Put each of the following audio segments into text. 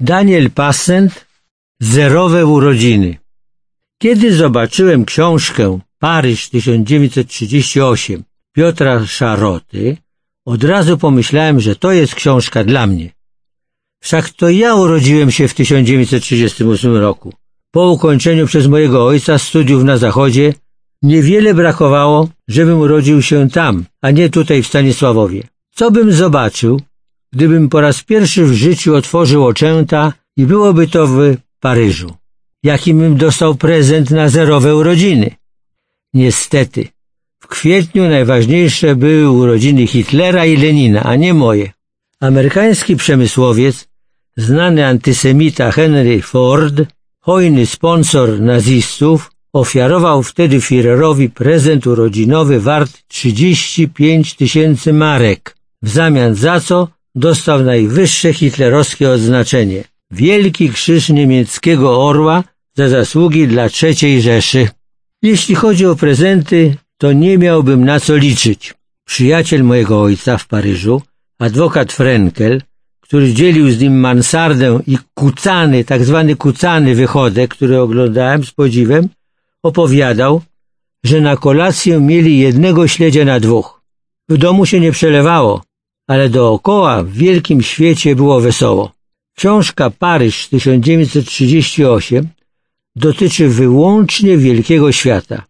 Daniel Passent Zerowe urodziny Kiedy zobaczyłem książkę Paryż 1938 Piotra Szaroty, od razu pomyślałem, że to jest książka dla mnie. Wszak to ja urodziłem się w 1938 roku. Po ukończeniu przez mojego ojca studiów na Zachodzie niewiele brakowało, żebym urodził się tam, a nie tutaj w Stanisławowie. Co bym zobaczył, gdybym po raz pierwszy w życiu otworzył oczęta i byłoby to w Paryżu? Jakim bym dostał prezent na zerowe urodziny? Niestety, w kwietniu najważniejsze były urodziny Hitlera i Lenina, a nie moje. Amerykański przemysłowiec, znany antysemita Henry Ford, hojny sponsor nazistów, ofiarował wtedy Führerowi prezent urodzinowy wart 35 tysięcy marek, w zamian za co dostał najwyższe hitlerowskie odznaczenie – Wielki Krzyż Niemieckiego Orła za zasługi dla III Rzeszy. Jeśli chodzi o prezenty, to nie miałbym na co liczyć. Przyjaciel mojego ojca w Paryżu, adwokat Frenkel, który dzielił z nim mansardę i kucany, tak zwany kucany wychodek, który oglądałem z podziwem, opowiadał, że na kolację mieli jednego śledzia na dwóch. W domu się nie przelewało, ale dookoła w wielkim świecie było wesoło. Książka Paryż 1938 dotyczy wyłącznie wielkiego świata.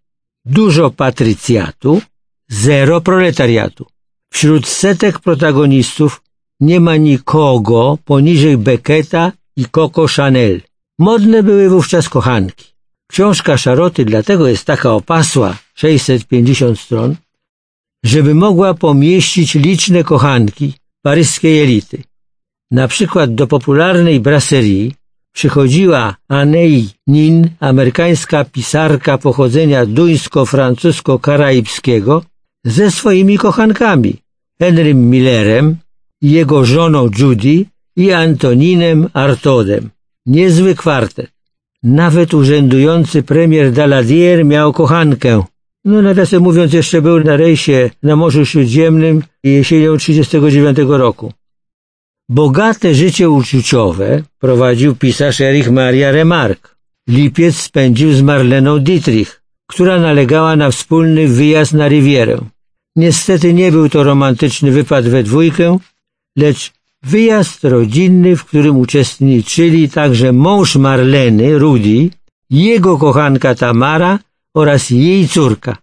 Dużo patrycjatu, zero proletariatu. Wśród setek protagonistów nie ma nikogo poniżej Becketa i Coco Chanel. Modne były wówczas kochanki. Książka Szaroty dlatego jest taka opasła, 650 stron, żeby mogła pomieścić liczne kochanki paryskiej elity. Na przykład do popularnej braserii przychodziła Anei Nin, amerykańska pisarka pochodzenia duńsko-francusko-karaibskiego, ze swoimi kochankami, Henrym Millerem jego żoną Judy i Antoninem Artodem. Niezły kwartet. Nawet urzędujący premier Daladier miał kochankę. No nawiasem mówiąc jeszcze był na rejsie na Morzu Śródziemnym jesienią 1939 roku. Bogate życie uczuciowe prowadził pisarz Erich Maria Remarque. Lipiec spędził z Marleną Dietrich, która nalegała na wspólny wyjazd na Rivierę. Niestety nie był to romantyczny wypad we dwójkę, lecz wyjazd rodzinny, w którym uczestniczyli także mąż Marleny, Rudy, jego kochanka Tamara oraz jej córka.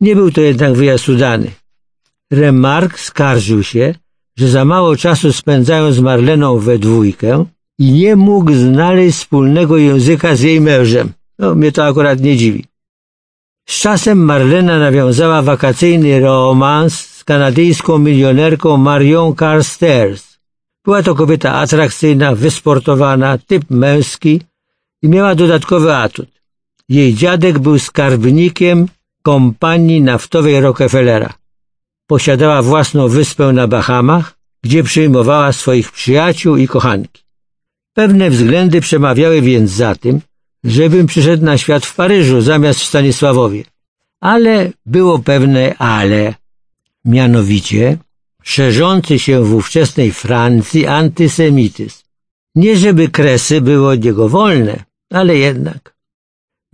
Nie był to jednak wyjazd udany. Remark skarżył się, że za mało czasu spędzają z Marleną we dwójkę i nie mógł znaleźć wspólnego języka z jej mężem. No, mnie to akurat nie dziwi. Z czasem Marlena nawiązała wakacyjny romans z kanadyjską milionerką Marion Carstairs. Była to kobieta atrakcyjna, wysportowana, typ męski i miała dodatkowy atut. Jej dziadek był skarbnikiem kompanii naftowej Rockefellera. Posiadała własną wyspę na Bahamach, gdzie przyjmowała swoich przyjaciół i kochanki. Pewne względy przemawiały więc za tym, żebym przyszedł na świat w Paryżu zamiast w Stanisławowie. Ale było pewne ale. Mianowicie szerzący się w ówczesnej Francji antysemityzm. Nie żeby kresy były od niego wolne, ale jednak.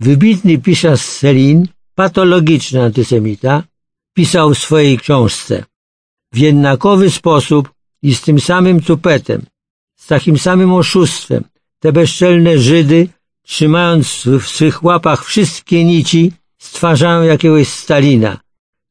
Wybitny pisarz Selin, patologiczny antysemita, pisał w swojej książce w jednakowy sposób i z tym samym tupetem, z takim samym oszustwem, te bezczelne Żydy, trzymając w swych łapach wszystkie nici, stwarzają jakiegoś Stalina,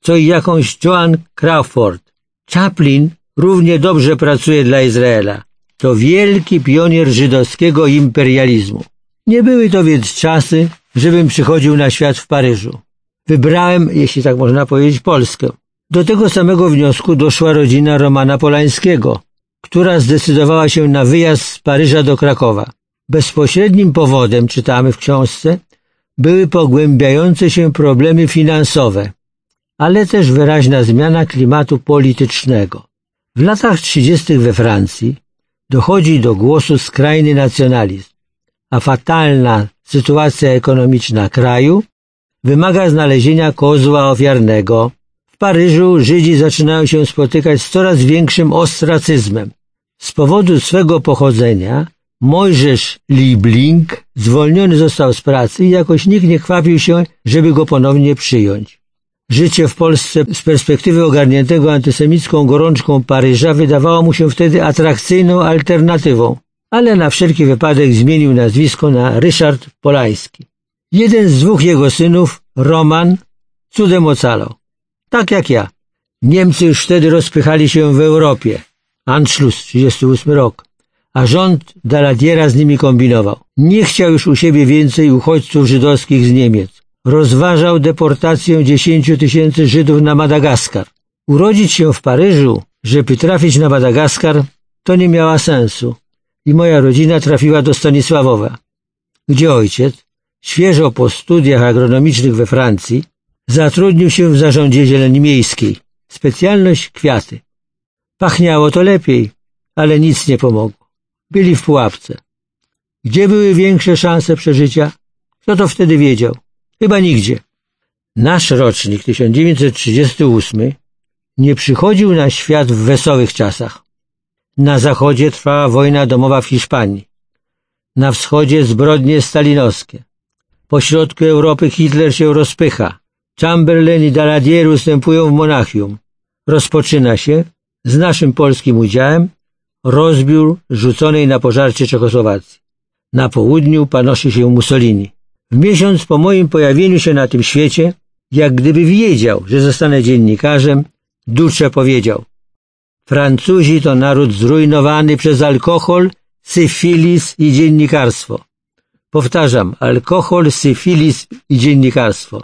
co i jakąś Joan Crawford. Chaplin równie dobrze pracuje dla Izraela. To wielki pionier żydowskiego imperializmu. Nie były to więc czasy, żebym przychodził na świat w Paryżu. Wybrałem, jeśli tak można powiedzieć, Polskę. Do tego samego wniosku doszła rodzina Romana Polańskiego, która zdecydowała się na wyjazd z Paryża do Krakowa. Bezpośrednim powodem, czytamy w książce, były pogłębiające się problemy finansowe, ale też wyraźna zmiana klimatu politycznego. W latach 30. we Francji dochodzi do głosu skrajny nacjonalizm, a fatalna sytuacja ekonomiczna kraju wymaga znalezienia kozła ofiarnego. W Paryżu Żydzi zaczynają się spotykać z coraz większym ostracyzmem. Z powodu swego pochodzenia Mojżesz Liebling zwolniony został z pracy i jakoś nikt nie kwapił się, żeby go ponownie przyjąć. Życie w Polsce z perspektywy ogarniętego antysemicką gorączką Paryża wydawało mu się wtedy atrakcyjną alternatywą, ale na wszelki wypadek zmienił nazwisko na Ryszard Polański. Jeden z dwóch jego synów, Roman, cudem ocalał. Tak jak ja. Niemcy już wtedy rozpychali się w Europie. Anschluss, 38 rok. A rząd Daladiera z nimi kombinował. Nie chciał już u siebie więcej uchodźców żydowskich z Niemiec. Rozważał deportację 10 tysięcy Żydów na Madagaskar. Urodzić się w Paryżu, żeby trafić na Madagaskar, to nie miała sensu. I moja rodzina trafiła do Stanisławowa, gdzie ojciec, świeżo po studiach agronomicznych we Francji, zatrudnił się w zarządzie zieleni miejskiej. Specjalność kwiaty. Pachniało to lepiej, ale nic nie pomogło. Byli w pułapce. Gdzie były większe szanse przeżycia? Kto to wtedy wiedział? Chyba nigdzie. Nasz rocznik 1938 nie przychodził na świat w wesołych czasach. Na zachodzie trwała wojna domowa w Hiszpanii. Na wschodzie zbrodnie stalinowskie. Po środku Europy Hitler się rozpycha. Chamberlain i Daladier ustępują w Monachium. Rozpoczyna się, z naszym polskim udziałem, rozbiór rzuconej na pożarcie Czechosłowacji. Na południu panoszy się Mussolini. W miesiąc po moim pojawieniu się na tym świecie, jak gdyby wiedział, że zostanę dziennikarzem, Ducze powiedział Francuzi to naród zrujnowany przez alkohol, syfilis i dziennikarstwo. Powtarzam, alkohol, syfilis i dziennikarstwo.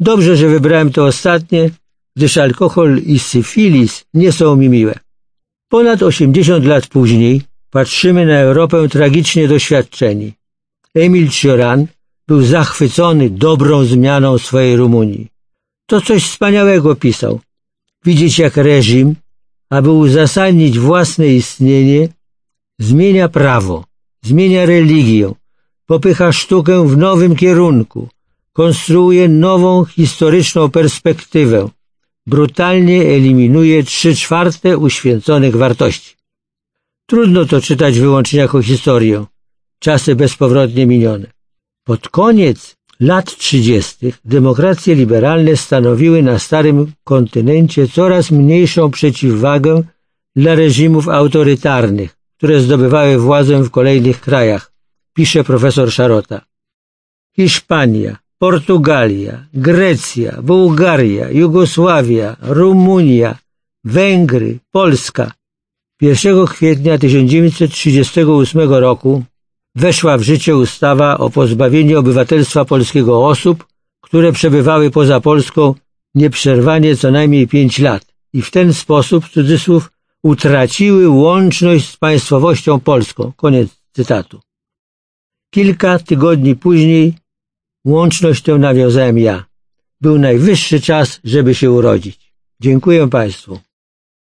Dobrze, że wybrałem to ostatnie, gdyż alkohol i syfilis nie są mi miłe. Ponad 80 lat później patrzymy na Europę tragicznie doświadczeni. Emil Cioran był zachwycony dobrą zmianą swojej Rumunii. To coś wspaniałego pisał. Widzieć jak reżim, aby uzasadnić własne istnienie, zmienia prawo, zmienia religię, popycha sztukę w nowym kierunku, konstruuje nową historyczną perspektywę, brutalnie eliminuje trzy czwarte uświęconych wartości. Trudno to czytać wyłącznie jako historię, czasy bezpowrotnie minione. Pod koniec lat trzydziestych demokracje liberalne stanowiły na starym kontynencie coraz mniejszą przeciwwagę dla reżimów autorytarnych, które zdobywały władzę w kolejnych krajach, pisze profesor Szarota. Hiszpania, Portugalia, Grecja, Bułgaria, Jugosławia, Rumunia, Węgry, Polska. 1 kwietnia 1938 roku weszła w życie ustawa o pozbawieniu obywatelstwa polskiego osób, które przebywały poza Polską nieprzerwanie co najmniej pięć lat i w ten sposób, cudzysłów, utraciły łączność z państwowością polską. Koniec cytatu. Kilka tygodni później łączność tę nawiązałem ja. Był najwyższy czas, żeby się urodzić. Dziękuję Państwu.